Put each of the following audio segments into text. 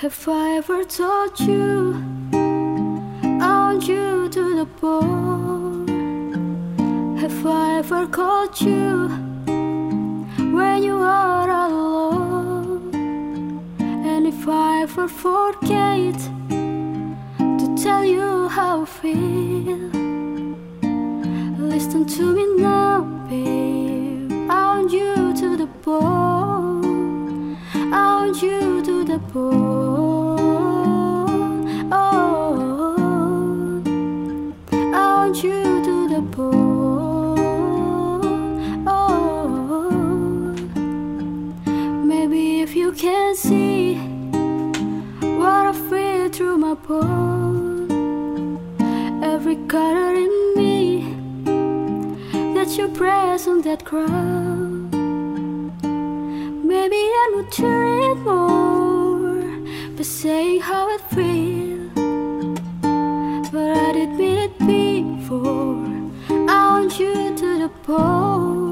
Have I ever told you I want you to the bone? Have I ever called you when you are alone? And if I ever forget to tell you how I feel, listen to me now, babe. I want you to the bone. Want you to the bone. Oh, want you to the bone. Oh, maybe if you can see what I feel through my bone, every color in me that you press on that ground. Maybe I would hear it more, but saying how it feels. But I did mean it before. I want you to the bone.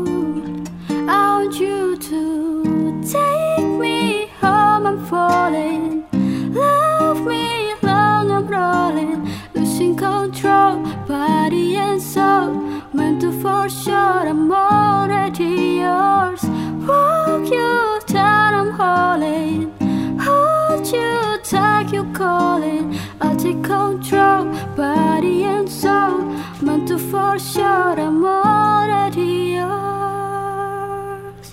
Sure. I'm already yours.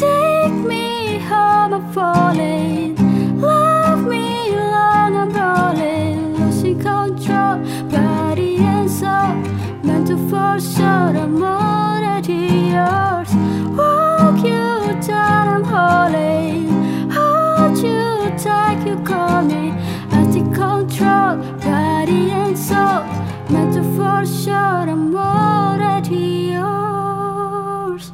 Take me home, I'm falling. Love me long, I'm rolling. Losing control, body and soul. Meant to for sure, I'm already yours. Walk you down, I'm holding. Hold you tight, you call me. I take control, body and soul sure I'm already yours.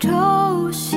Toast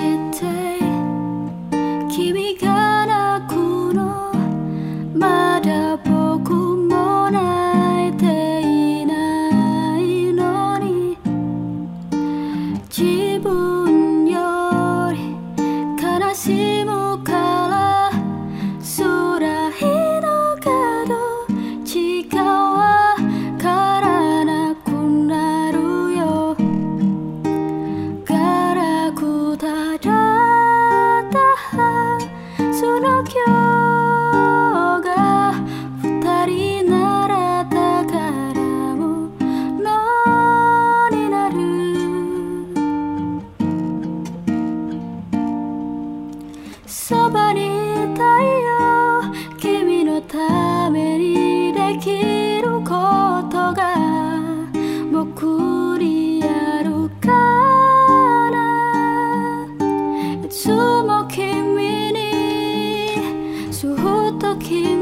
looking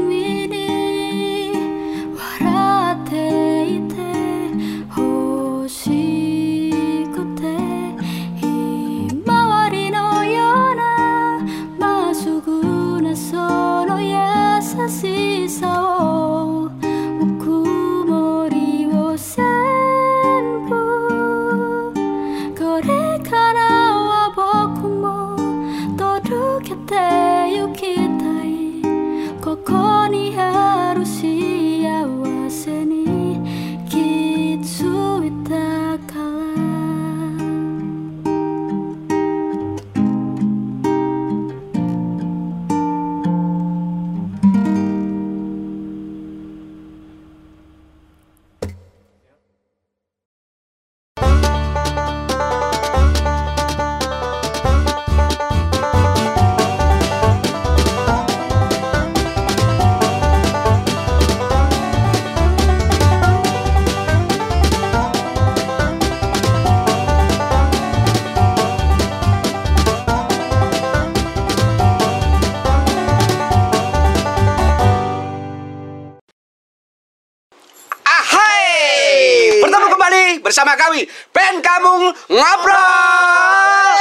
bersama kami. Pen Kamung Ngobrol.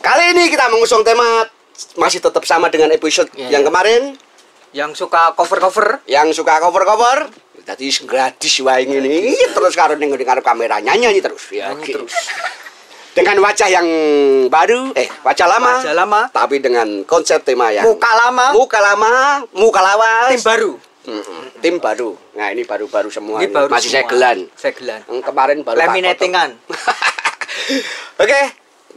Kali ini kita mengusung tema masih tetap sama dengan episode Iya, yang iya. kemarin. Yang suka cover-cover. Yang suka cover-cover. Tadi gratis wae ini terus karo ning karo kamera nyanyi terus. Ya Nyanyi terus. dengan wajah yang baru eh wajah lama. Wajah lama. tapi dengan konsep tema yang muka lama. muka lama muka lawas tim baru Mm-mm. tim baru nah ini baru-baru semua ini baru masih semua. segelan segelan yang kemarin baru laminatingan oke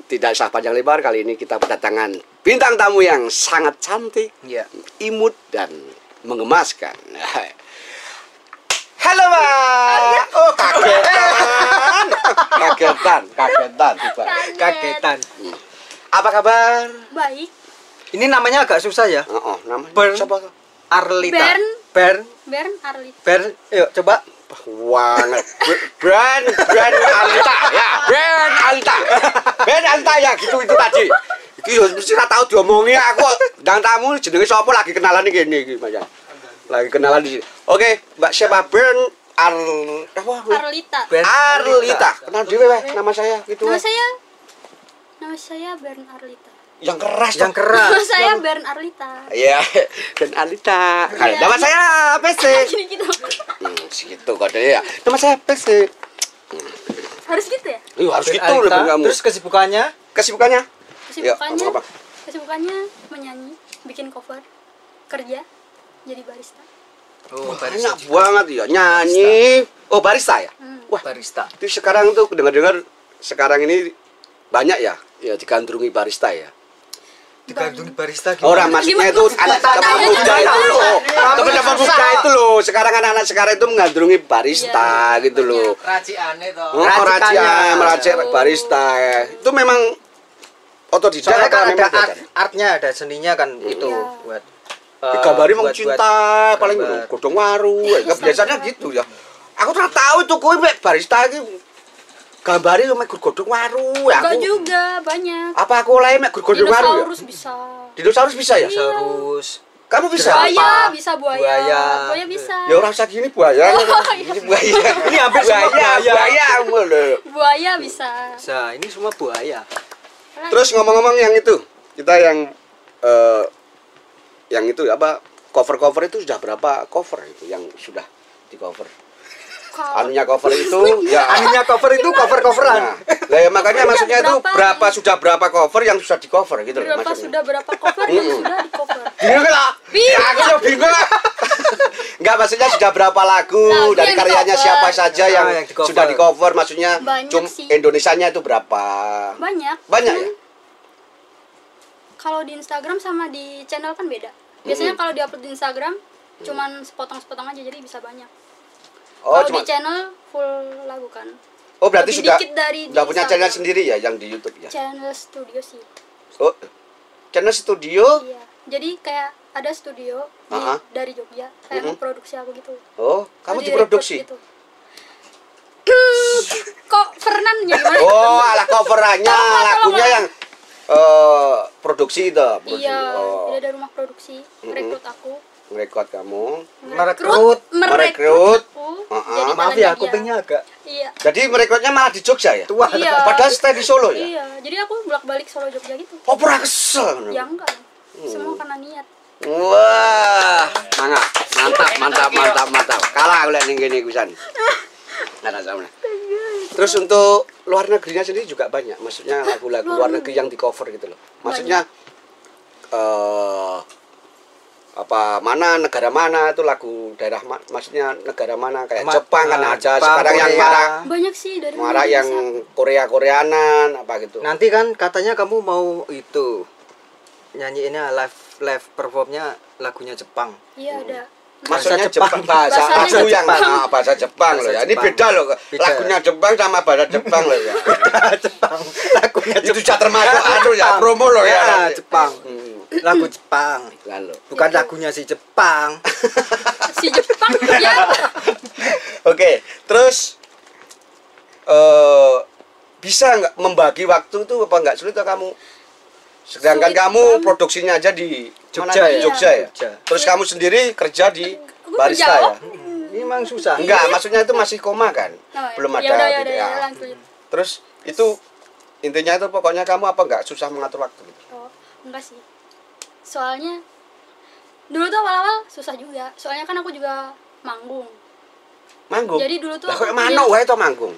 tidak usah panjang lebar kali ini kita kedatangan bintang tamu yang sangat cantik Iya. imut dan mengemaskan. Halo Mbak. Oh kagetan. kagetan, kagetan tiba. kagetan Apa kabar? Baik. ini namanya agak susah ya Oh, oh namanya Bern. siapa? Arlita Bern. Bern Bern Arlit. Bern yuk coba Wanget. Brand, brand Alita ya. Brand Alita. Brand Alita ya gitu itu tadi. Iki yo mesti ora tau diomongi aku. Ndang tamu jenenge sapa lagi kenalan iki kene iki Mas. Lagi kenalan di sini. Oke, Mbak siapa Brand Ar apa? Arlita. Bern Arlita. Kenal dhewe nama saya gitu. Nama saya Nama saya Bern Arlita. Yang keras yang keras Nama saya Bern Arlita. Iya, dan Alita. Iya. Nama saya PC. Gini gitu. Hmm, segitu kodenya ya. Nama saya PC. Harus gitu ya? Iya, harus Bern gitu Arlita. lebih kamu. terus kesibukannya kesibukannya? Ya, Kesibukannya apa-apa. Kesibukannya menyanyi, bikin cover, kerja, jadi barista. oh Banyak banget ya nyanyi. Oh barista ya. Hmm. Wah barista itu sekarang tuh dengar-dengar sekarang ini banyak ya ya digandrungi barista ya. Digandungi barista Orang gimana? maksudnya itu anak teman muda itu loh. Kamu Teman-teman susah. muda itu loh. Sekarang anak-anak sekarang itu menggandrungi barista Iya, gitu loh. Raciane toh. Oh, racian, meracik barista. Itu memang otodidak soalnya kan ada art, artnya ada seninya kan itu Iya. buat Di eh, gambari mau cinta paling godong waru ya, Iya, biasanya gitu ya aku tuh tahu itu kowe mek barista iki gambari mek godong waru ya Enggak aku juga, banyak. apa aku oleh mek godong waru ya Dinosaurus bisa. dinosaurus bisa ya dinosaurus kamu bisa. Buaya bisa buaya. Buaya. Buaya bisa. ya orang usah gini buaya ini buaya Ini hampir buaya buaya. buaya. Buaya bisa. Nah, ini semua buaya. terus ngomong-ngomong yang itu kita yang eh, yang itu apa cover cover itu sudah berapa cover itu yang sudah di cover anunya cover itu ya Anunya cover itu cover-coveran. Nah, lah ya makanya Maksudnya maksudnya itu berapa sudah berapa cover yang sudah di cover gitu loh berapa maksudnya. sudah berapa cover yang sudah di cover? Bingung lah. Bingung. Ya, aku juga bingung lah. Enggak maksudnya sudah berapa lagu, Lagu dari karyanya siapa saja yang, Ah, yang di-cover. sudah di cover maksudnya Banyak cum. Indonesianya itu berapa? Banyak. Banyak ya? Kalau di Instagram sama di channel kan beda. Biasanya Mm-mm. kalau diupload di Instagram cuman sepotong-sepotong aja jadi bisa banyak. Oh, kalau cuma di channel full lagu kan. Oh, berarti lebih sudah dari di sudah punya channel Instagram. sendiri ya yang di YouTube ya. Channel studio sih. Oh. Channel studio. Iya. Jadi kayak ada studio di, Ah, ah. dari Jogja kayak Mm-mm. memproduksi aku gitu. Oh, kamu Di diproduksi. gitu. Kok Fernan ya gimana? Oh, alah coverannya, lagunya yang eh produksi itu, produksi. Iya, Oh, ada rumah produksi, rekrut aku. Ngerekod kamu. Merekrut. Merekrut. ah. Jadi Maaf ya, kupingnya agak Iya. Jadi merekrutnya malah di Jogja ya? tua. Iya. Padahal stay di Solo ya? Iya, jadi aku bolak-balik Solo Jogja gitu. Oh, pernah kesel. Ya enggak. Hmm. Semua karena niat. Wah, mangap. Mantap, mantap, mantap, mantap. Kalah aku lihat ning kene kusan. Nah, sama. Terus untuk luar negerinya sendiri juga banyak. Maksudnya lagu-lagu luar Luar negeri yang di cover gitu loh. Maksudnya eh apa mana negara mana itu lagu daerah ma- maksudnya negara mana kayak Ma- Jepang kan ada Jepang, sekarang yang Korea. marah Banyak sih dari marah yang Korea Koreanan apa gitu. Nanti kan katanya kamu mau itu nyanyiinnya live live performnya lagunya Jepang. Iya ada. Maksudnya Bahasa Jepang. Jepang, bahasa lagu yang Jepang. ah, bahasa Jepang loh Bahasa ya. Ini Jepang. beda loh. Beda. Lagunya Jepang sama bahasa Jepang loh ya. Jepang. Lagunya Itu sudah termasuk anu ya, promo loh ya. Ya, Jepang. Hmm, Lagu Jepang. loh. Bukan Itu. lagunya si Jepang. Si Jepang ya. Oke, terus eh bisa nggak membagi waktu tuh apa nggak sulit atau kamu? Sedangkan Sulit kamu banget. produksinya aja di? Jogja Di ya? Jogja ya. Jogja. Terus kamu sendiri kerja di Gua barista menjawab. ya? Ini memang susah. Enggak, maksudnya itu masih koma kan? Oh, Belum ada. Ya udah ya gitu udah ya. ya lanjut. Terus itu intinya itu pokoknya kamu apa nggak susah mengatur waktu? Oh, enggak sih. Soalnya dulu tuh awal-awal susah juga soalnya kan aku juga manggung Manggung. Jadi dulu tuh Lah aku kok punya- manuk wae to manggung.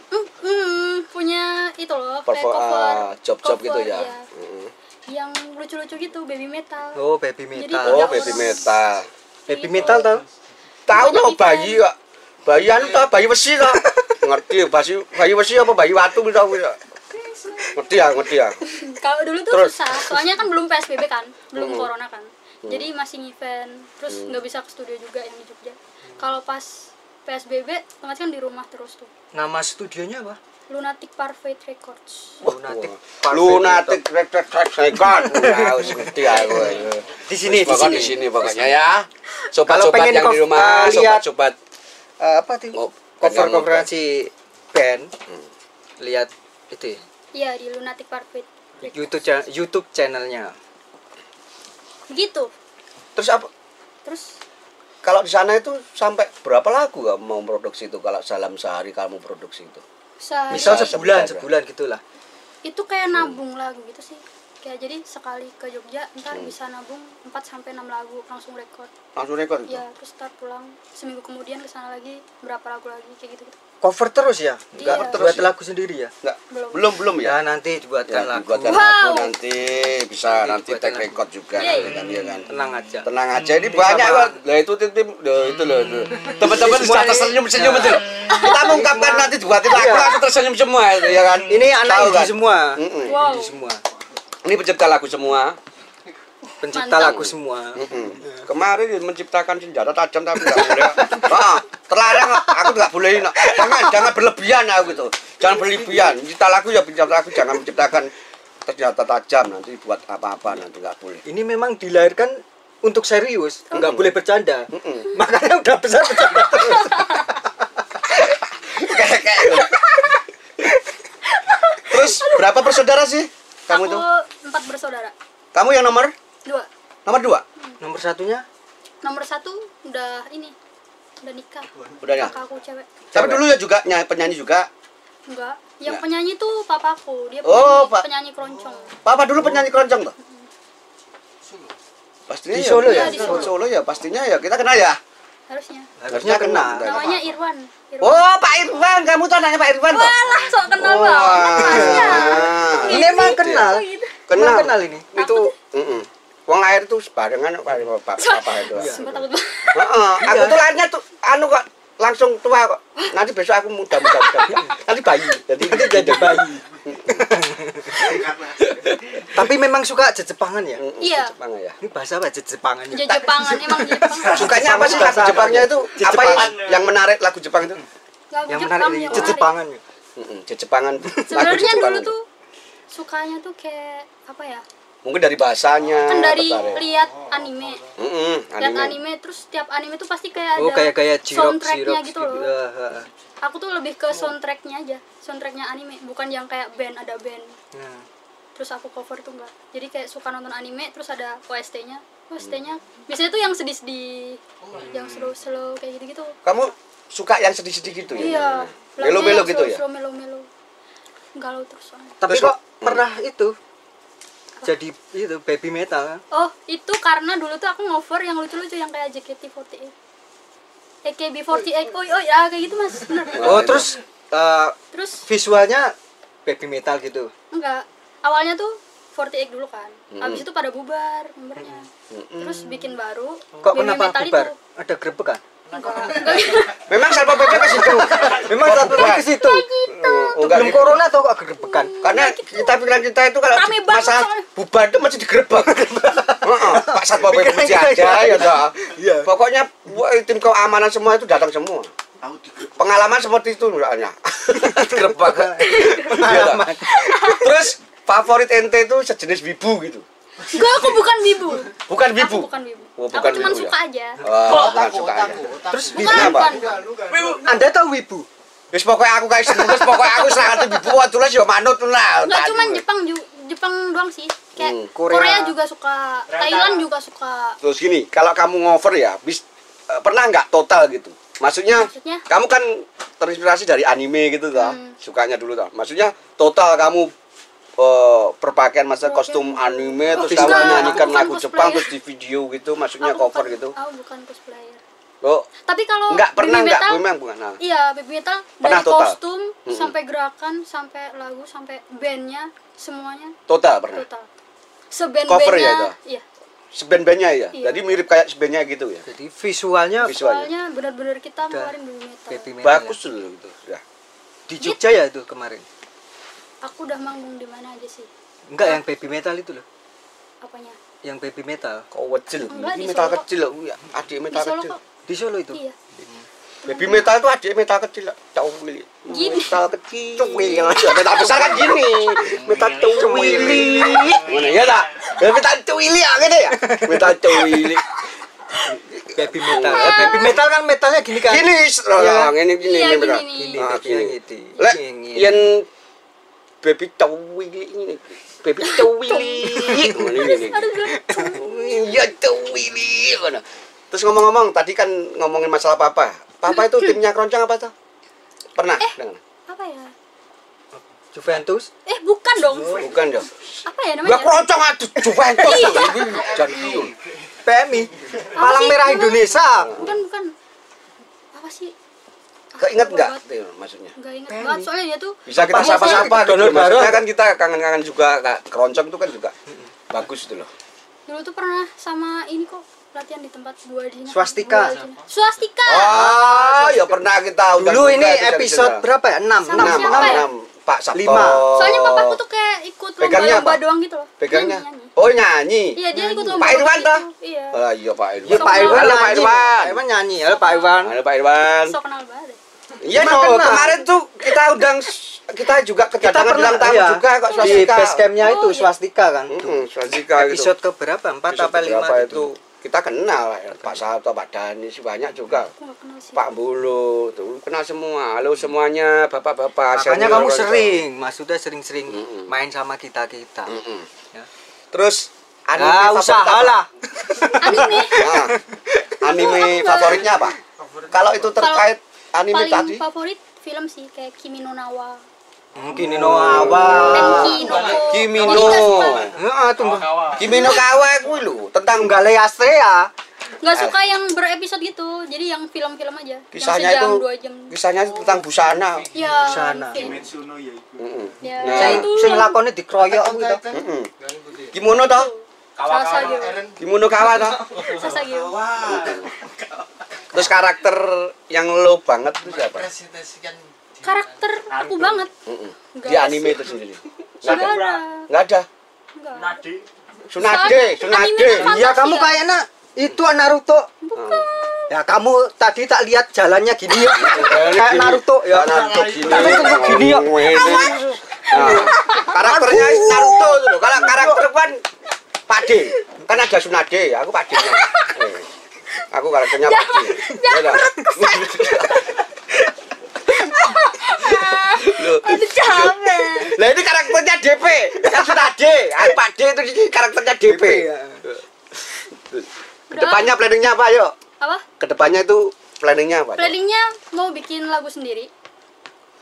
Punya itu loh kayak Perfor- cover ah, job-job gitu cover, ya. iya. Heeh. yang lucu-lucu gitu baby metal Oh, baby Jadi metal. Oh, baby metal. baby Gitu. metal tau? Tahu no event. bayi kok. Bayi anu ta, bayi besi. Ngerti bayi bayi besi apa bayi watu gitu aku ya. Ngerti ya, ngerti ya. kalau dulu tuh Terus? susah soalnya kan belum psbb kan belum Hmm. corona kan jadi masih event terus Hmm. nggak bisa ke studio juga yang di Jogja kalau pas psbb otomatis kan di rumah terus tuh Nama studionya apa? lunatic parfait records Lunatic. Wah, Lunatic rek rek rek record. Nah, wis ngerti aku. Di sini, di Pokoknya sini. di sini pokoknya ya. Sobat-sobat pengen yang di rumah, lihat- sobat-sobat Eh, apa tuh? Oh, cover yang coveran si band. Hmm. Lihat itu ya, iya di lunatic Records. YouTube cha- YouTube channelnya. gitu Terus apa? terus Kalau di sana itu sampai berapa lagu kamu mau produksi itu kalau dalam sehari kamu produksi itu? sehari- Misal Bisa sebulan, sebulan. sebulan gitulah. itu kayak nabung lagu gitu sih kayak jadi sekali ke Jogja ntar Hmm. bisa nabung 4 sampai 6 lagu langsung record Langsung rekor itu? ya terus ntar pulang seminggu kemudian ke sana lagi berapa lagu lagi kayak gitu gitu Cover terus ya? Enggak Iya. buat lagu sendiri ya? Enggak. Belum. Belum belum ya? Ya nanti dibuatkan Ya, lagu. dibuatkan Wow. lagu nanti bisa Nanti nanti take lagu. record juga Yeay. kan dia kan. Tenang aja. Tenang aja ini Bisa banyak Pak. Lah itu tim tim loh, itu loh itu. Teman-teman Ini sudah semua tersenyum-senyum ini- itu. Kita mengungkapkan nanti dibuatin lagu Iya. langsung tersenyum semua itu ya kan. Ini anak indie kan? semua. Wow. Indie semua. Ini pencipta lagu semua. Pencipta Mantap. lagu semua. Mm-mm. Kemarin dia menciptakan senjata tajam tapi nggak boleh. Ah, terlarang aku nggak boleh. Jangan jangan berlebihan aku gitu. Jangan berlebihan. Mencipta lagu ya pencipta lagu jangan menciptakan senjata tajam nanti buat apa-apa nanti nggak boleh. Ini memang dilahirkan untuk serius, nggak boleh bercanda. Mm-mm. Makanya udah besar bercanda terus. Gitu. Terus berapa bersaudara sih kamu aku itu? empat bersaudara Kamu yang nomor dua nomor dua? Nomor satunya nomor satu udah ini udah nikah Udah ya. kakak aku cewek Tapi Cewek. dulu ya juga ny- penyanyi juga. enggak yang Enggak. penyanyi tuh papaku dia Oh, penyanyi, Pak. penyanyi keroncong Papa dulu penyanyi keroncong tuh. Pastinya Di ya, Solo ya? Di Di Solo. Solo. ya, pastinya ya. Kita kenal ya. harusnya harusnya kenal. Kenal. namanya Irwan Irwan Oh, Pak Irwan, kamu tuh anaknya Pak Irwan toh? Walah, sok kenal Oh, banget ah. Ini emang kenal. Oh, gitu. Kenal. Emang kenal ini. Itu, mm Wong air tuh sebarengan Pak Pak Papa itu. Sumpah takut banget. Heeh, aku Iya. tuh lahirnya tuh anu kok langsung tua kok. Nanti besok aku muda muda muda. Nanti bayi. Jadi Nanti jadi bayi. Tapi memang suka Jepangan ya? Iya. Jepang ya. Ini bahasa apa Jepangan ya? Jepangan emang. Sukanya apa sih lagu Jepangnya ya? itu? Apa Jejepangan. yang, menarik lagu Jepang itu? Lagu Yang Jepang menarik yang di Jepangan ya. Heeh, Jepangan. Lagu Sebenarnya Jejepangan dulu itu. tuh sukanya tuh kayak apa ya? Mungkin dari bahasanya. Kan dari tertarik. lihat anime. Heeh, Lihat anime. anime terus tiap anime tuh pasti kayak Oh ada kayak kayak jirok soundtracknya jirok gitu loh. Ha. Aku tuh lebih ke soundtracknya aja, soundtracknya anime, bukan yang kayak band ada band. Nah, Terus aku cover tuh enggak. Jadi kayak suka nonton anime terus ada OST-nya. OST-nya biasanya tuh yang sedih-sedih, yang slow-slow kayak gitu-gitu. Kamu suka yang sedih-sedih gitu ya? Iya. Melo-melo gitu yang ya? slow, melo-melo. Galau terus soalnya. Tapi Terus kok kok- pernah itu jadi itu baby metal kan? Oh, itu karena dulu tuh aku ngover yang lucu-lucu yang kayak JKT48. AKB48. Oh, oh ya kayak gitu Mas. Bener. Oh, terus eh, Terus visualnya baby metal gitu. enggak. Awalnya tuh 48 dulu kan. Hmm. Habis itu pada bubar membernya. Terus bikin baru. Kok Baby kenapa Metal bubar? itu. Ada grebekan? Enggak. Memang Salpa PP ke situ. Memang satu bubar. ke situ. Oh, Belum gitu. corona atau kok? Karena kita pikiran kita itu kalau masalah soalnya. bubar itu masih digerebek. Heeh, Pak Satpol PP aja ya. toh. Iya. Pokoknya tim keamanan semua itu datang semua. Pengalaman seperti itu misalnya. Digerebek. Iya. Pengalaman. Terus favorit ente itu sejenis wibu gitu. Enggak, aku bukan wibu. Bukan Aku wibu. bukan wibu. Oh, aku bukan cuma wibu ya? suka aja. Oh, bukan suka aja. Terus wibu apa? bukan. Anda tahu wibu? Wis pokoknya aku kayak seneng, wis pokoknya aku sangat wibu wae tulis yo manut lah. Enggak dulu. Jepang Jepang doang sih. Kayak Hmm, Korea. Korea. juga suka, Thailand juga suka. Terus gini, kalau kamu ngover ya, bis, eh, pernah nggak total gitu? Maksudnya, Maksudnya? kamu kan terinspirasi dari anime gitu toh, Hmm. sukanya dulu toh. Maksudnya total kamu eh, berpakaian masa kostum anime terus kamu menyanyikan lagu Jepang cosplayer. terus di video gitu maksudnya Aku cover bukan- gitu Aku bukan cosplayer. oh Tapi kalau enggak pernah metal, memang bukan nah. Iya, baby metal Pernah dari total? kostum Mm-mm. sampai gerakan sampai lagu sampai bandnya semuanya total pernah total. Seband Cover ya bandnya, itu? iya. seband-bandnya ya Iya. jadi mirip kayak sebandnya gitu ya Jadi visualnya Visualnya. Benar-benar kita ngeluarin baby metal. baby metal. bagus ya. loh gitu ya Di Jogja ya itu kemarin. Aku udah manggung di mana aja sih? Enggak yang baby metal itu loh. Apanya? Yang baby metal kau kecil Enggak, ini di metal Solo. kecil loh ya adik Di metal Solo kecil kok. di Solo itu. Iya. baby metal tuh adik metal kecil lah tahu Willy Gini. metal kecil cuwil metal besar kan gini metal cuwili mana ya tak ya metal cuwili ya gini ya metal cuwili Baby metal. Eh, baby metal kan metalnya gini kan. gini Iya. oh, ini gini Iya, ini metal. gini, Gini Ah, babynya gini. gitu. Lek, Gini. Baby cuwili ini baby ini ya mana terus ngomong-ngomong tadi kan ngomongin masalah papa papa itu timnya keroncong apa tuh pernah dengar Apa ya? Juventus. Eh, bukan dong. bukan dong Apa ya namanya? keroncong aduh Juventus jadi PMI. Palang sih Merah? Indonesia. Bukan, bukan. Apa sih? Keinget Aku nggak maksudnya Enggak inget banget soalnya dia tuh bisa kita Apa sapa-sapa maksudnya? gitu Donor maksudnya baru. kan kita kangen-kangen juga Kak. keroncong itu kan juga bagus itu loh dulu tuh pernah sama ini kok latihan di tempat gua di. Swastika. Swastika. ah ya pernah kita undang Dulu ini episode berapa ya? 6. Sama enam enam ya? enam Pak Sabto Lima. Soalnya papaku tuh kayak ikut Pegangnya lomba-lomba apa? doang gitu loh. pegangnya Nyanyi, oh nyanyi Iya, dia ikut lomba. Pak Irwan toh? Iya. ah iya Pak Ya Irwan Pak Irwan Halo, Pak. Irwan Pak Irwan nyanyi. Halo Pak Irwan. Halo Pak Irwan So kenal banget. Iya no, kenal? kemarin tuh kita undang kita juga kedatangan bilang tamu iya, juga kok di swastika. base campnya itu Oh, iya. swastika kan. Mm-mm, swastika gitu. Episode ke berapa? 4 Episode apa 5 berapa gitu. itu kita kenal ya, Pak Sato, Pak Danis banyak juga. Sih. Pak Bulu tuh kenal semua. Halo semuanya, bapak-bapak. Makanya kamu sering, maksudnya sering-sering Mm-mm. main sama kita-kita. Mm-mm. Ya. Terus anime Ah, favorit usaha apa? lah. Anime. Nah, anime favoritnya apa? Kalau itu terkait anime Paling tadi, favorit film sih kayak Kimi no Nawa. Awa. Tenki no Ko. Kimi Aku no. Heeh, tunggu. Kimi no Kawa kuwi lho, tentang Tunggal Astrea. Nggak suka yang berepisode gitu. Jadi yang film-film aja. kisahnya yang sejam, itu dua jam. kisahnya tentang busana. Ya, Sana. film. Mm-mm. Ya, Nah, Sing itu sing lakone dikroyok gitu. Mm-mm. Kimono toh? Sasageo. Kimono kawa toh? Sasageo. Terus karakter yang lo banget itu siapa? Karakter aku banget. Di anime itu sendiri. Nggak Nggak ada. ada. Nggak ada. Enggak. Sunade, Sunade. kan Iya, kamu ya? kayaknya itu Naruto. Ya kamu tadi tak lihat jalannya gini ya. Kayak Naruto ya. Naruto gini. Tapi tunggu gini ya. Nah, karakternya Naruto itu loh. Kalau karakter kan Pak D. Kan ada Sunade, aku Pak D-nya. Eh, Aku D. Ya dah. Loh, Aduh capek. Lah ini karakternya DP. Kan Sunade. Aku Pak D itu karakternya DP. Ke depannya planningnya apa yuk? Apa? Ke depannya itu planningnya apa? Planningnya mau bikin lagu sendiri.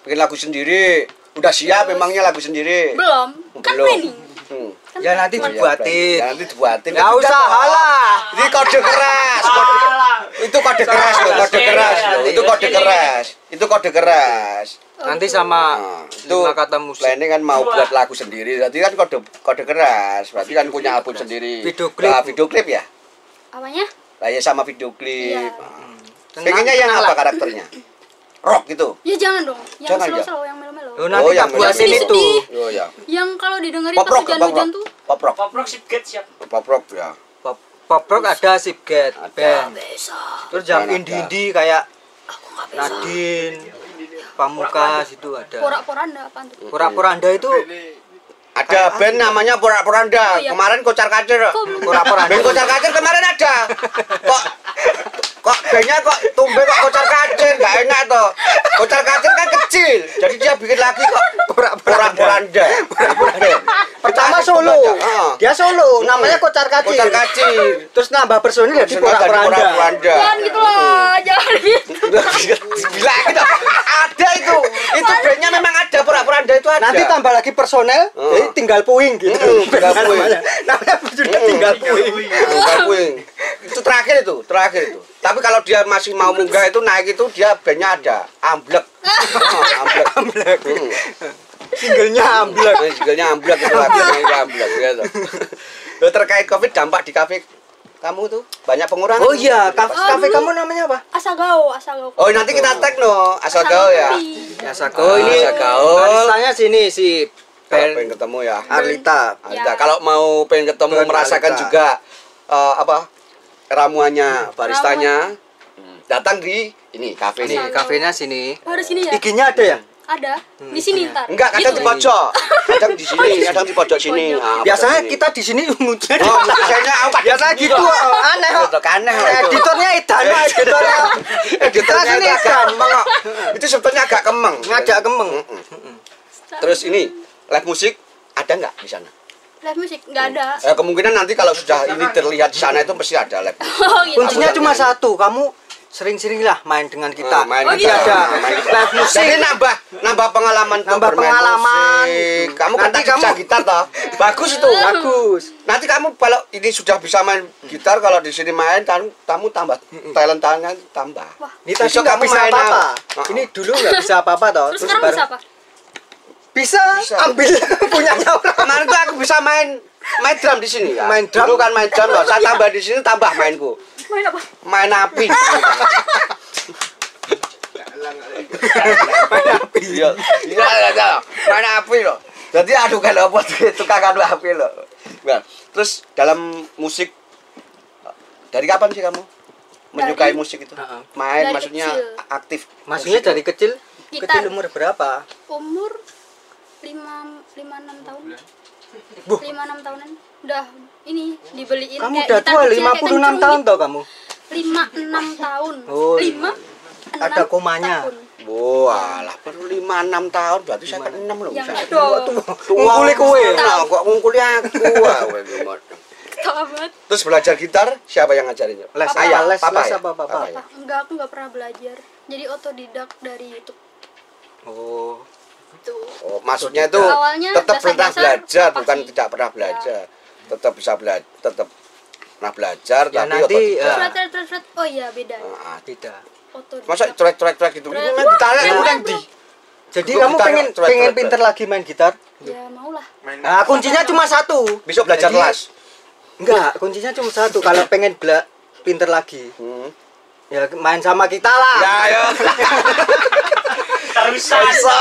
Bikin lagu sendiri. Udah siap Terus- memangnya lagu sendiri? Belum. Kan Belum. planning. Hmm. Kan Ya nanti dibuatin. Ya, nanti dibuatin. Nggak usah lah. Ini kode keras. Kode, itu kode keras loh, kode keras. loh. Itu kode keras. Itu kode keras. Nanti sama Nah, itu lima kata musik. planning kan mau buat lagu sendiri. Berarti kan kode kode keras. Berarti kan punya album sendiri. Video klip. Nah, video klip ya. Apanya? Lah ya sama video klip. Iya. Nah. Pengennya yang tenang apa karakternya? Rock gitu. Ya jangan dong. Yang Jangan, slow-slow, yang melo-melo. Lo nanti Oh, tak yang buatin itu. Oh ya. Yang kalau didengerin Pop pas rock, hujan-hujan tuh Pop rock. Pop rock sip get siap. Pop rock ya. Pop pop rock ada Sipget Ada. band. bisa. Terus yang Ada. indie-indie kayak Nadine, Pamukas itu ada. Porak-poranda apaan tuh? Pura-poranda itu Ada band namanya Porak Poranda. Oh, iya. Kemarin Kocar Kacir. Belum? Pura-poranda. Band Kocar Kacir kemarin ada. Kok kok bandnya kok tumbe kok Kocar Kacir nggak enak toh. Kocar Kacir kan kecil. Jadi dia bikin lagi kok Porak Poranda. Pertama solo. Dia solo, namanya Kocar Kacir. Kocar Kacir. Terus nambah personil jadi Porak. Poranda. Jangan gitu lah, jangan gitu. Bila gitu. Ada itu. Itu bandnya memang ada Porak Poranda itu ada. Nanti tambah lagi personel, Oh. jadi tinggal puing gitu. Hmm, tinggal puing. Namanya, namanya sudah Hmm. tinggal puing. Tinggal puing. Itu terakhir itu, terakhir itu. Tapi kalau dia masih mau munggah itu naik itu dia bandnya ada, amblek. Oh, amblek. Amblek. Singlenya amblek. Nah, Singlenya amblek itu lagunya itu amblek gitu. Loh, terkait covid dampak di kafe kamu tuh banyak pengurangan. Oh iya, kafe, Oh, kafe kamu namanya apa? Asagao, asagao. Oh nanti kita tag no asal gaul ya. Ya Oh, ini Asal gaul. barisannya sini si Ben pengen ketemu ya. Arlita. Anda Ya. kalau mau pengen ketemu Tuan merasakan Alita. juga eh, apa ramuannya baristanya datang di ini kafe ini. Kafenya sini. Oh, di sini ya? IG-nya ada ya? Ada. Di sini ntar. Enggak, kadang di Gitu. pojok. Kadang di sini, kadang di pojok sini. Pojok. Ah, Biasanya kita di sini ngujian. Oh, biasanya aku Biasanya gitu, oh, aneh kok. Itu aneh kok itu. Editornya Edan, oh, editornya. Editornya itu sini agak Edan. Itu sebetulnya agak kemeng. Ngajak kemeng. Terus ini live musik ada nggak di sana? Live musik nggak ada. Ya, kemungkinan nanti kalau sudah ini terlihat di sana itu pasti ada live. musik. Oh, gitu. Kuncinya cuma satu, kamu sering-sering lah main dengan kita. Oh, main Oh, gitar. gitu. ada live musik. Jadi nambah nambah pengalaman Nambah pengalaman. musik. Kamu kan Nanti tadi kamu- bisa gitar toh. Bagus itu. Bagus. Nanti kamu kalau ini sudah bisa main gitar kalau di sini main kan kamu tambah talentanya tambah. Wah. Ini tadi Besok nggak kamu bisa main apa-apa. apa? Ini dulu nggak bisa apa-apa toh. Terus sekarang bisa apa? Bisa, Bisa. ambil punyanya orang. Kemarin tuh aku bisa main main drum di sini ya. Main drum? Dulu kan main drum loh. Saya tambah di sini tambah mainku. Main apa? Main api. main api. Iya. Iya, iya. Main api loh. Jadi aduh kan apa tuh tukang adu api loh. Nah, terus dalam musik dari kapan sih kamu menyukai Dari- musik itu? Heeh. Main Dari maksudnya kecil. aktif. Maksudnya dari kecil, Gitar. kecil umur berapa? Umur 5 5 6 tahun. 5 6 tahunan. Udah ini dibeliin Kamu kayak udah tua, kecil kayak 56 tahun toh kamu? 5 6 tahun. Oh, 5 Ada komanya. Wah, lah perlu lima enam tahun berarti saya kan enam loh. Ya saya. enggak dong. Ngungkuli kowe. Nah, kok ngungkuli aku. ah? Ketawa banget. Terus belajar gitar siapa yang ngajarinnya? Les Papa. apa? Les, Papa les ya? apa papa? Papa ya? Pak, enggak aku enggak pernah belajar. Jadi otodidak dari YouTube. Oh. Tuh. Oh, maksudnya itu Awalnya tetap pernah belajar, bukan tidak pernah belajar. Tetap bisa belajar, tetap pernah belajar Ya, tapi nanti, ya. Fret, fret, fret. Oh iya beda. Ah, Tidak. Otodidak. Masa cuek-cuek gitu? Ini main udah bro. di. Jadi kamu gitar pengen pengen pinter lagi main gitar? Ya maulah. Nah, kuncinya cuma satu. Besok belajar kelas. Enggak, kuncinya cuma satu. Kalau pengen bela pinter lagi, Hmm. ya main sama kita lah. Ya, ayo. Terusan. Ya,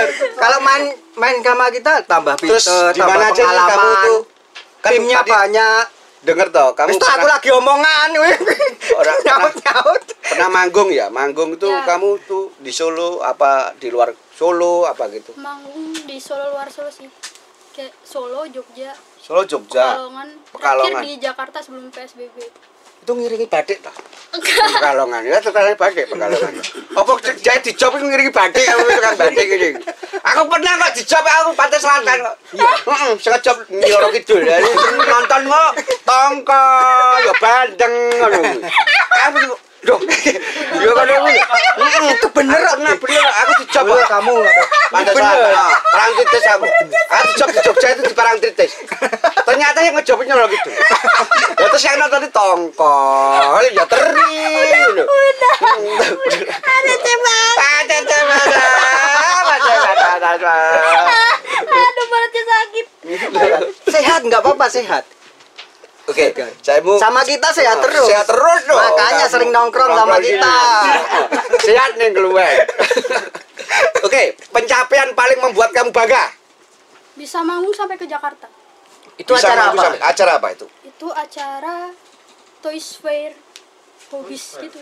bener. Kalau main main sama kita tambah pinter, Terus di tambah mana aja nih kamu pengalaman. tuh? Kan Timnya tadi banyak. Denger toh, kamu tuh aku lagi omongan. Orang- nyaut nyaut. pernah manggung ya? Manggung itu Ya. kamu tuh di Solo apa di luar Solo apa gitu? Manggung di Solo luar Solo sih. Kayak Solo, Jogja, Solo Jogja. Pekalongan. Pekalongan. Terakhir di Jakarta sebelum PSBB. Itu ngiringi batik toh. Pekalongan ya terkadang batik Pekalongan. Apa jadi di job itu ngiringi batik kamu tukang batik ini. Aku pernah kok di job aku pantai selatan kok. Iya. Heeh, sing job Nyoro Kidul. Nonton kok tongko ya bandeng ngono. Aku Duh, ya kan aku. Itu bener pernah bener aku di job kok. kamu Bener. Ah, Perang Tritis aku. Aku job di Jogja itu di Perang Tritis. Ternyata yang ngejobnya loh gitu. Ya terus yang nonton di tongko, ya teri. gitu. Ada tembak. Ada tembak. Ada tembak. Aduh, perutnya sakit. sehat nggak apa-apa sehat. Oke, saya mau Sama kita sehat terus. Sehat terus dong. Makanya Kamu sering nongkrong sama kita. Sehat nih keluar. Oke, pencapaian paling membuat kamu bangga. Bisa manggung sampai ke Jakarta. Itu Bisa acara apa? sampai- Acara apa itu? Itu acara Toys Fair Hobbies gitu.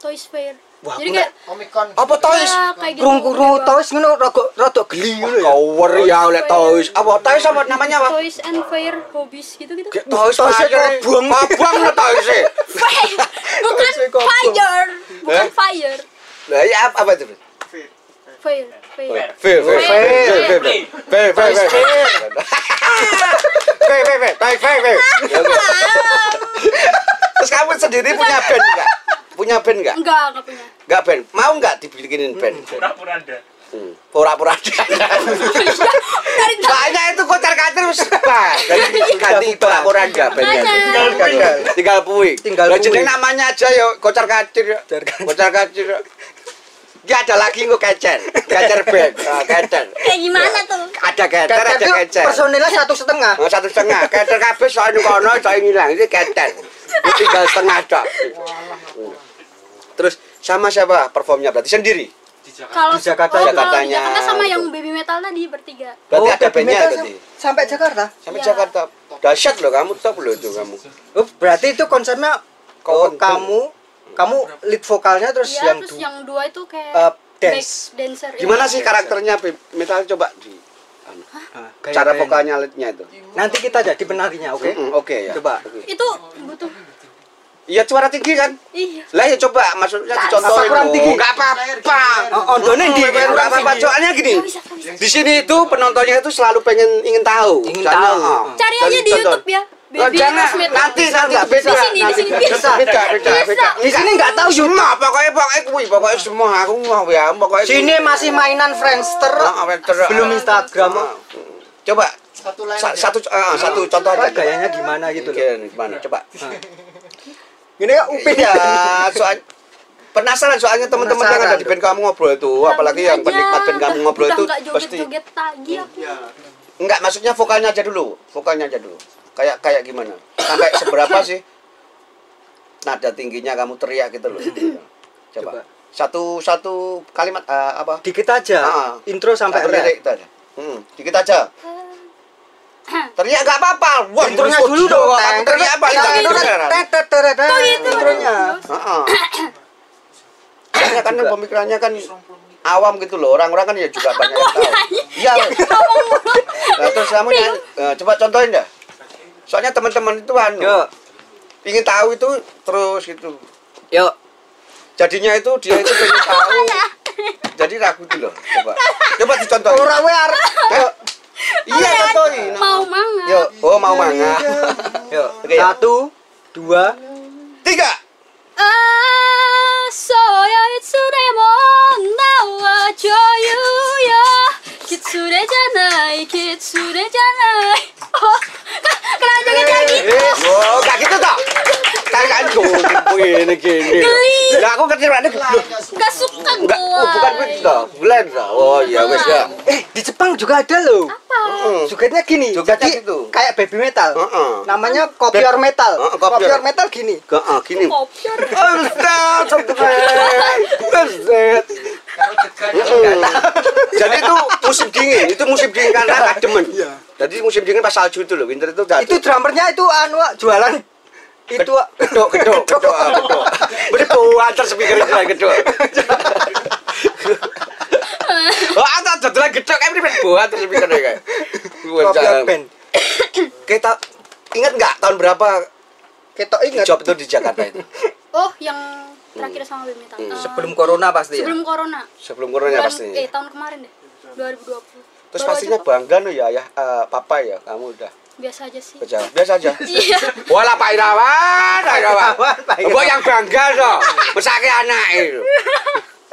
Toys Fair. Wah, Jadi kayak Komikon. Apa toys? ya, kayak gitu. Krung-krung Kayak toys ngono rada rada geli ngono ya. Cover ya oleh toys. Apa toys apa namanya apa? Toys and Fair Hobbies gitu-gitu. Kayak Toys fire. kobong. Kobong lo toys. Fire. Bukan kobong. fire. Bukan Eh? fire. Lah ya apa apa itu? Fair. Fair. Fair, fair, Fair. fair, fair, fair, fair, fair, fair. Fair, fair, fair, fair, fair, fair. Ya, oke. Terus kamu sendiri punya band enggak? Punya band enggak? Enggak, enggak punya. Enggak band. Mau enggak dibikinin band? Pura-pura ada. Hmm. Pura-pura ada. Dari Banyak itu kocar kacir wis bah. Jadi ganti pura-pura ada bandnya. Banyak. Gagal. Tinggal puing. Tinggal puing. jeneng namanya aja ya kocar kacir. Kocar kacir. Ya. Ki ada lagi kok kecer. Kecer band. Ah, kecer. kayak gimana tuh? Ada kecer, ada Kecer itu personilnya satu setengah. Oh, satu setengah. Kecer kabeh soal di kono, soal ngilang. Ini kecer. Ini tinggal setengah dok. Terus sama siapa performnya berarti sendiri? Di Jakarta. Kalau Di Jakarta, oh, kalau di Jakartanya. Jakarta sama yang baby metal tadi bertiga. Berarti Oh, ada bandnya berarti. sam- Sampai Jakarta. Sampai Iya. Jakarta. Dahsyat loh kamu top loh itu kamu. Oh, berarti itu konsepnya Oh, oh, kamu kamu lead vokalnya terus Iya, yang terus du- yang dua itu kayak Uh, back dance. dancer. Gimana Iya. sih karakternya Baby metal coba di anu, Ah, gaya cara vokalnya leadnya itu? Nanti kita jadi penarinya, oke? Mm-mm, Oke ya. Coba. Itu butuh Iya suara tinggi kan? iya. Lah ya coba maksudnya dicontohin. Apa kurang tinggi? Nggak apa-apa. Oh, ondone di Enggak apa-apa. Soalnya gini. Oh. Di sini itu penontonnya itu selalu pengen ingin tahu. Ingin tahu. oh. Cari aja di. YouTube ya. Oh, Baby jangan nanti nanti beda. Di sini, di Nanti sini beda, bisa. beda, beda, Bisa. beda. Di sini nggak tahu Semua pokoknya pokoknya kuwi pokoknya semua aku mau ya pokoknya. Sini masih mainan Friendster. Ah. Belum Instagram. Ah. Coba satu satu ah, satu contoh Apa aja. gayanya gimana gitu loh. Gimana? Coba. Gini ya Upin Iya, soal penasaran soalnya teman-teman yang ada di band kamu ngobrol itu, apalagi yang penikmat band kamu ngobrol itu Udah nggak pasti joget-joget lagi aku. enggak maksudnya vokalnya aja dulu, vokalnya aja dulu. Kayak kayak gimana? Sampai seberapa sih nada tingginya kamu teriak gitu loh. Coba. Coba. Satu satu kalimat eh, apa? Dikit aja. Ah. Intro sampai lirik itu aja. Hmm, dikit aja. Teriak enggak apa-apa. Wah, Intronya dulu dong. Kamu teriak apa? Oh, gitu. Intronya. Heeh. Kan pemikirannya kan awam gitu loh. Orang-orang kan ya juga banyak yang tahu. Iya. Nah, terus kamu nyanyi, eh, coba contohin dah. Soalnya teman-teman itu anu, ingin tahu itu terus gitu. yuk. Jadinya itu dia itu pengen tahu. Jadi ragu gitu loh. Coba. Coba dicontohin. Ora we arek. Iya, contohin. Mau manga. Yuk. Oh, mau manga. Yuk. Oke, ya. Satu, dua, Tiga. Ah, soya itsudemo nawajoyu ya. Kitsure janai, kitsure janai. Oh, kenapa joget lagi? Eh, oh, enggak gitu toh. Kan kan gini gini. Geli. Lah aku ngerti ada Gak suka gue. Oh, bukan begitu toh. Bulan toh. Oh iya wes ya. Eh, di Jepang juga ada loh. Apa? Heeh. Jogetnya gini. Jogetnya Jadi gitu. kayak baby metal. Heeh. Namanya kopior metal. Heeh, kopior. Kopior metal gini. Enggak, ah, gini. Kopior. Ustaz, Ustaz. Mm-mm. Jadi itu musim dingin, itu musim dingin karena kademen. Jadi musim dingin pas salju itu loh, winter itu. Itu drummernya itu anu jualan itu gedok, gedok, ah, gedok. Beri buah antar speaker itu lah gedok. Oh, antar jadilah gedok kayak beri buah antar speaker kayak. kopior band. Kita ingat nggak tahun berapa Ketok ingat job itu di Jakarta itu? Oh, yang terakhir sama baby metal. Eh, sebelum corona pasti ya. sebelum corona. Sebelum corona Bulan- pasti. Eh, tahun kemarin deh. 2020. Terus Baru pastinya bangga loh ya, ya eh, papa ya kamu udah biasa aja sih. kerja biasa aja. Iya. Wala Pak Irawan, Pak Irawan. Irawan, Pak Irawan. Mbok yang bangga toh, mesake anak itu.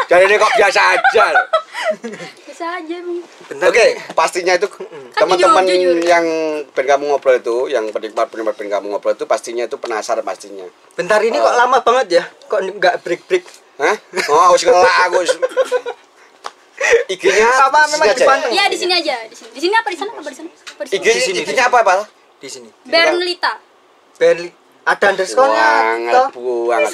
Jadi ini kok biasa aja. Biasa aja. Bentar. Oke, pastinya itu Kan teman-teman yang ben kamu ngobrol itu, yang penikmat penikmat ben kamu ngobrol itu pastinya itu penasaran pastinya. Bentar ini kok lama banget ya? Kok nggak break-break? Hah? Oh, wis ngelak aku. wis. IG-nya Apa di sini memang aja. dipanteng? Iya di sini aja, di sini. Di sini apa di sana di di IG sana? sini. IG-nya apa, Pak? Di sini. Bernlita. Berli ada underscore-nya banget.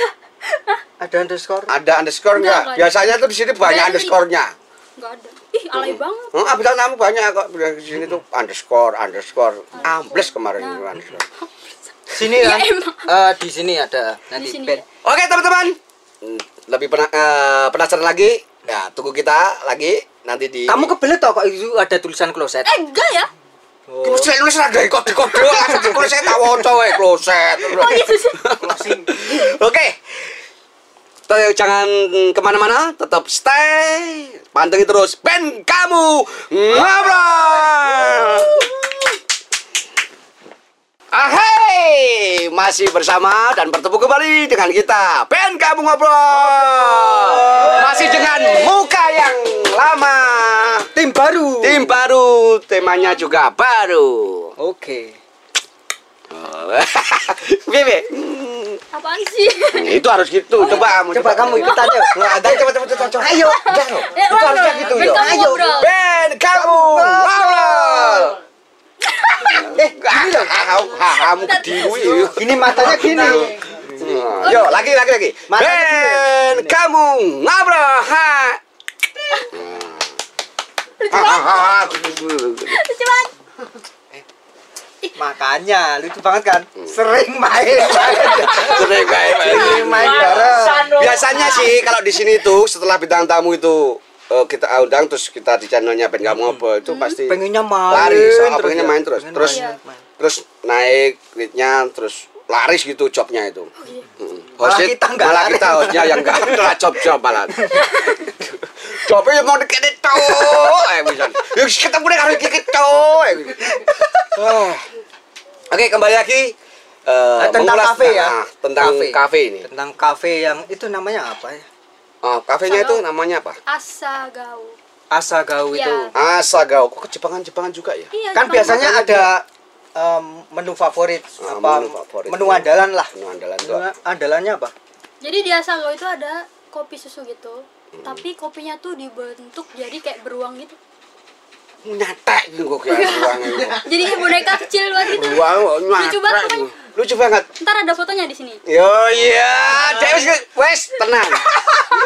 Ada underscore. Ada underscore Enggak. Biasanya tuh di sini banyak underscore-nya. Enggak ada. Ih, alay banget. Oh, abis kamu banyak kok di sini tuh underscore, underscore, ambles kemarin itu underscore. Sini emang. Eh, di sini ada nanti Di band. Oke teman-teman, Hmm, lebih pena eh, penasaran lagi? Ya tunggu kita lagi nanti di. Kamu kebelet toh kok itu ada tulisan kloset? Eh, enggak ya? Oh. Saya nulis ada kode kode langsung kalau saya tak wocok eh kloset. Oh sih. Oke. Jangan ke mana-mana, tetap stay, pantengin terus band kamu ngobrol. Ahai, masih bersama dan bertemu kembali dengan kita. Ben Kamu Ngobrol. Masih dengan muka yang lama. Tim baru. Tim baru, temanya juga baru. Oke. Bebe, Apaan sih? itu harus gitu, coba kamu Coba kamu ikutan yuk. Ada, coba, coba, coba, coba. Ayo, jangan Itu harusnya gitu, yuk Ayo, ngobrol. Ben Kamu Ngobrol Eh, gini dong Kamu kediri Ini matanya gini. Yo, lagi lagi lagi. Ben, kamu ngobrol. Ha. Lucu banget. Makanya lucu banget kan. Sering main. Sering main, main. Sering main bareng. Biasanya sih kalau di sini tuh setelah bintang tamu itu eh, kita undang terus kita di channelnya Ben kamu ngobrol itu pasti Pengennya main. laris, oh, terus pengennya ya. main terus. Pengen Terus main, main. terus naik rate-nya terus laris gitu jobnya itu. Mm. Malah Hostnya- kita nggak malah laris. kita hostnya yang enggak malah job-job malah. Jobnya yang mau deket itu, eh bisa. Yuk deh kalau dikit itu. Ah. Oke kembali lagi. eh, Nah, tentang kafe ya. nah, tentang kafe, ini. Tentang kafe yang itu namanya apa ya? Oh, kafenya itu namanya apa? Asagao. Asagao Ya. itu. Asagao. Kok Jepangan-Jepangan juga ya? Iya, Kan Jepang. biasanya ada em, menu favorit Ah, apa menu favorit. menu andalan lah. Menu andalan itu. Andalannya apa? Jadi di Asagao itu ada kopi susu gitu. Hmm. Tapi kopinya tuh dibentuk jadi kayak beruang gitu. Nyatek gitu kok kayak ruang itu. Jadi kayak boneka kecil banget gitu. Ruang Lucu banget nyatek. pokoknya. Lucu banget. Ntar ada fotonya di sini. Yo iya, dek wis wis tenang.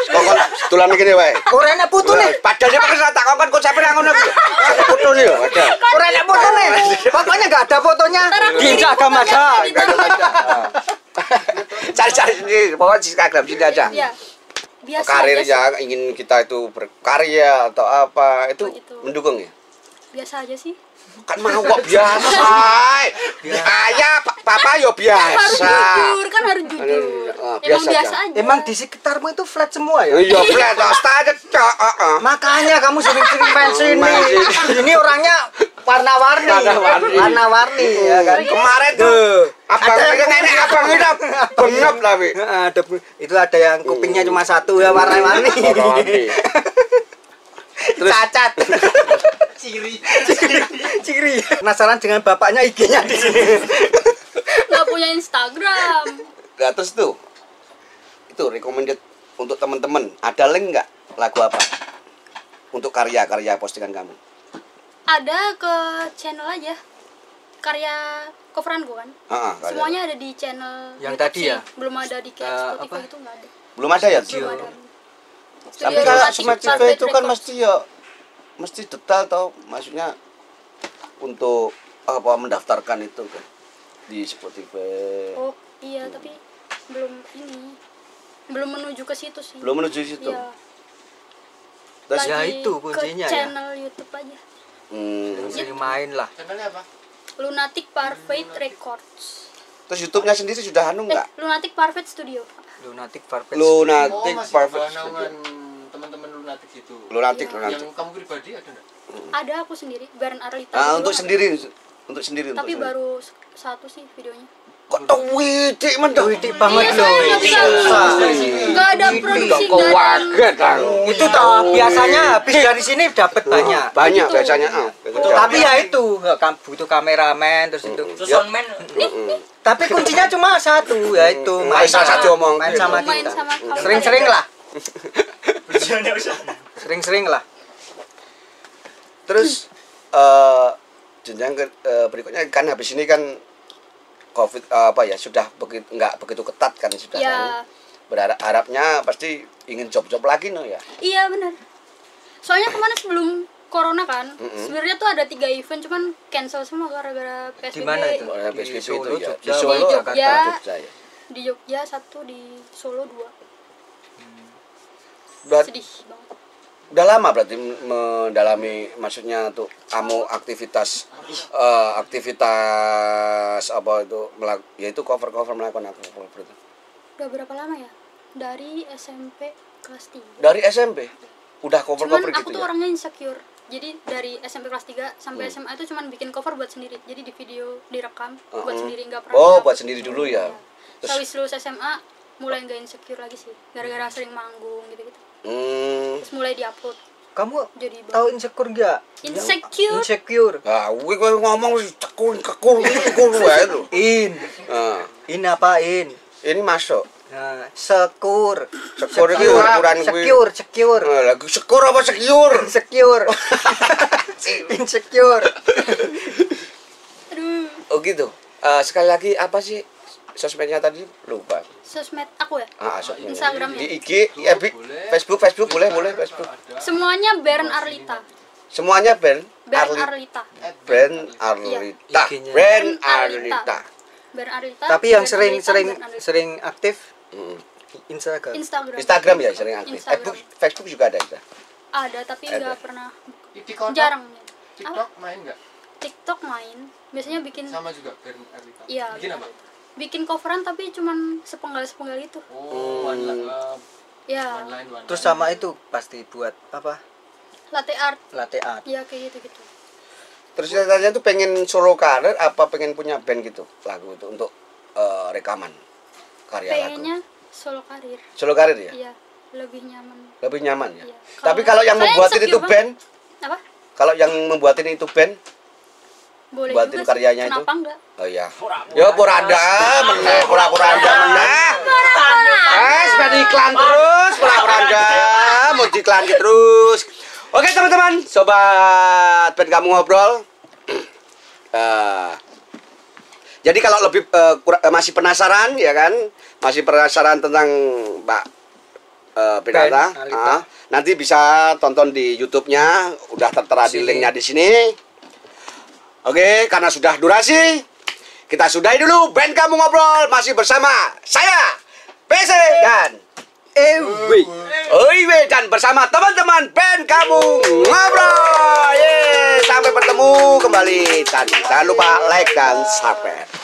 Kok tulan iki wae. Ora enak putu nih. Padahal dia pakai tak kongkon konsepnya yang ngono iki. Foto nih ada. Ora enak foto nih. Pokoknya enggak ada fotonya. Di Instagram aja. Cari-cari sendiri, pokoknya di Instagram sini aja. Iya. Biasa aja Karirnya sih. ingin kita itu berkarya atau apa, itu Oh, gitu. mendukung ya? Biasa aja sih. Kan mau kok biasa. Ayah, pa- papa yo Harus biasa. jujur, kan harus jujur. Oh, Emang biasa aja. aja. Emang di sekitarmu itu flat semua ya? Iya, flat, aja, cok. heeh. Makanya kamu sering-sering main sini. Ini orangnya warna-warni. Warna-warni. Warna-warni ya kan. Kemarin tuh, abang Ada yang nenek abang itu bengep tapi. Heeh, ada itu ada yang kupingnya cuma satu ya warna-warni. Warna-warni. Terus cacat. Penasaran dengan bapaknya IG-nya di sini. Nggak punya Instagram. Nah, terus tuh, itu recommended untuk teman-teman. Ada link nggak lagu apa? Untuk karya-karya postingan kamu. Ada ke channel aja. Karya coveran gue kan. Heeh, karya. Semuanya ada di channel Yang YouTube tadi sih. ya? Belum ada di kayak Eh, Spotify apa? itu nggak ada. Belum ada ya? Belum ada. Tapi kalau Carpet itu kan mesti ya mesti detail tau maksudnya untuk apa mendaftarkan itu kan di Spotify. Oh iya tapi belum ini belum menuju ke situ sih. Belum menuju situ. Iya. Terus Ya, itu kuncinya ke ya. channel YouTube aja. hmm, Sering main lah. Lunatic Parfait Records. terus YouTube-nya sendiri sudah anu Eh, enggak? Lunatic Parfait Studio. Lunatic Farfetch. Lunatic oh, masih Perfect. bukan naungan teman-teman lunatic itu. Lunatic, Iya. lunatic. Yang kamu pribadi ada enggak? Ada aku sendiri, Baron Arlita. Nah, Dulu untuk ada. sendiri untuk sendiri untuk Tapi baru satu sih videonya. kok tau widik men tau Widik banget Iya, loh. Susah. Nggak ada produksi, nggak ada. Itu toh biasanya habis dari sini dapat banyak. Banyak biasanya. ah. Tapi ya itu butuh kameramen terus itu. Terus Ya. soundman Tapi kuncinya cuma satu yaitu main salah satu omong. main sama kita. sama kamu. Sering-sering lah. Sering-sering lah. Terus eh jenjang ke, eh, berikutnya kan habis ini kan covid eh, apa ya sudah begitu nggak begitu ketat kan sudah Ya. kan. berharap harapnya pasti ingin job-job lagi no ya Iya benar. Soalnya kemarin sebelum corona kan, Mm-mm. sebenarnya tuh ada tiga event cuman cancel semua gara-gara PSBB. Di mana itu? Di PSBB Solo, itu ya Jogja, di Solo Di Jogja. Jogja ya Di Jogja satu, di Solo dua. udah, Sedih banget. Udah lama berarti mendalami maksudnya tuh kamu aktivitas eh, aktivitas apa itu melak yaitu cover cover melakukan apa cover itu Udah berapa lama ya? Dari SMP kelas 3. dari SMP udah cover Cuman cover aku gitu tuh ya orangnya insecure. jadi dari SMP kelas 3 sampai SMA itu cuman bikin cover buat sendiri jadi di video direkam buat Mm-mm. sendiri nggak pernah Oh, buat sendiri dulu ya. Terus habis lulus SMA mulai nggak insecure lagi sih gara-gara sering manggung gitu-gitu Hmm. terus mulai diupload Kamu jadi tahu insecure gak? Insecure? Insecure. Nah, gue kok ngomong cekul kekul kekul wae lho. In. Nah, In apa in? ini masuk. Nah, sekur. Sekur iki ukuran kuwi. Secure, secure. Nah, lagu sekur apa secure? Insecure. Insecure. aduh Oh gitu. Eh, sekali lagi apa sih sosmednya tadi? Lupa. sosmed aku ya Ah, sosmed. Instagramnya. Di IG, ya, Bi. Facebook, Facebook boleh, boleh Facebook. semuanya Bern Arlita Semuanya Bern Arli- Arlita Brand Arlita. Brand Arlita. Bern Arlita Tapi yang Bern sering sering Bern Arlita. sering aktif Hmm. Instagram. Instagram Instagram ya sering aktif. Instagram. Facebook, Facebook juga ada. Isa. ada tapi Ada. nggak pernah Di TikTok, jarang TikTok main nggak? TikTok main biasanya bikin Sama juga Bern Arlita. Iya. Bikin apa? Bikin coveran tapi cuman sepenggal sepenggal itu Oh, one line, uh, ya one line, one Terus line. sama itu pasti buat apa? latte art Latte art. ya kayak gitu gitu Terus ceritanya tuh pengen solo karir apa pengen punya band gitu lagu itu untuk eh, rekaman karya pengennya lagu. solo karir Solo karir ya? iya lebih nyaman Lebih nyaman ya. Iya. Tapi Kalau- yang membuatin itu band, apa kalau yang membuatin itu band, boleh Buatin juga sih. karyanya itu. kenapa enggak oh iya. Ya pura-pura meneh, pura-pura anda meneh. Eh, sepeda iklan terus, pura-pura anda mau iklan terus. Oke teman-teman, sobat band kamu ngobrol. Eh, jadi kalau lebih eh, kura- eh, masih penasaran ya kan, masih penasaran tentang Mbak eh, Alita. ah, nanti bisa tonton di YouTube-nya, udah tertera di linknya di sini. Oke, karena sudah durasi, kita sudahi dulu band kamu ngobrol masih bersama saya, PC dan Ewi. Oiwe dan bersama teman-teman band kamu ngobrol. Yeay, sampai bertemu kembali dan jangan lupa like dan subscribe.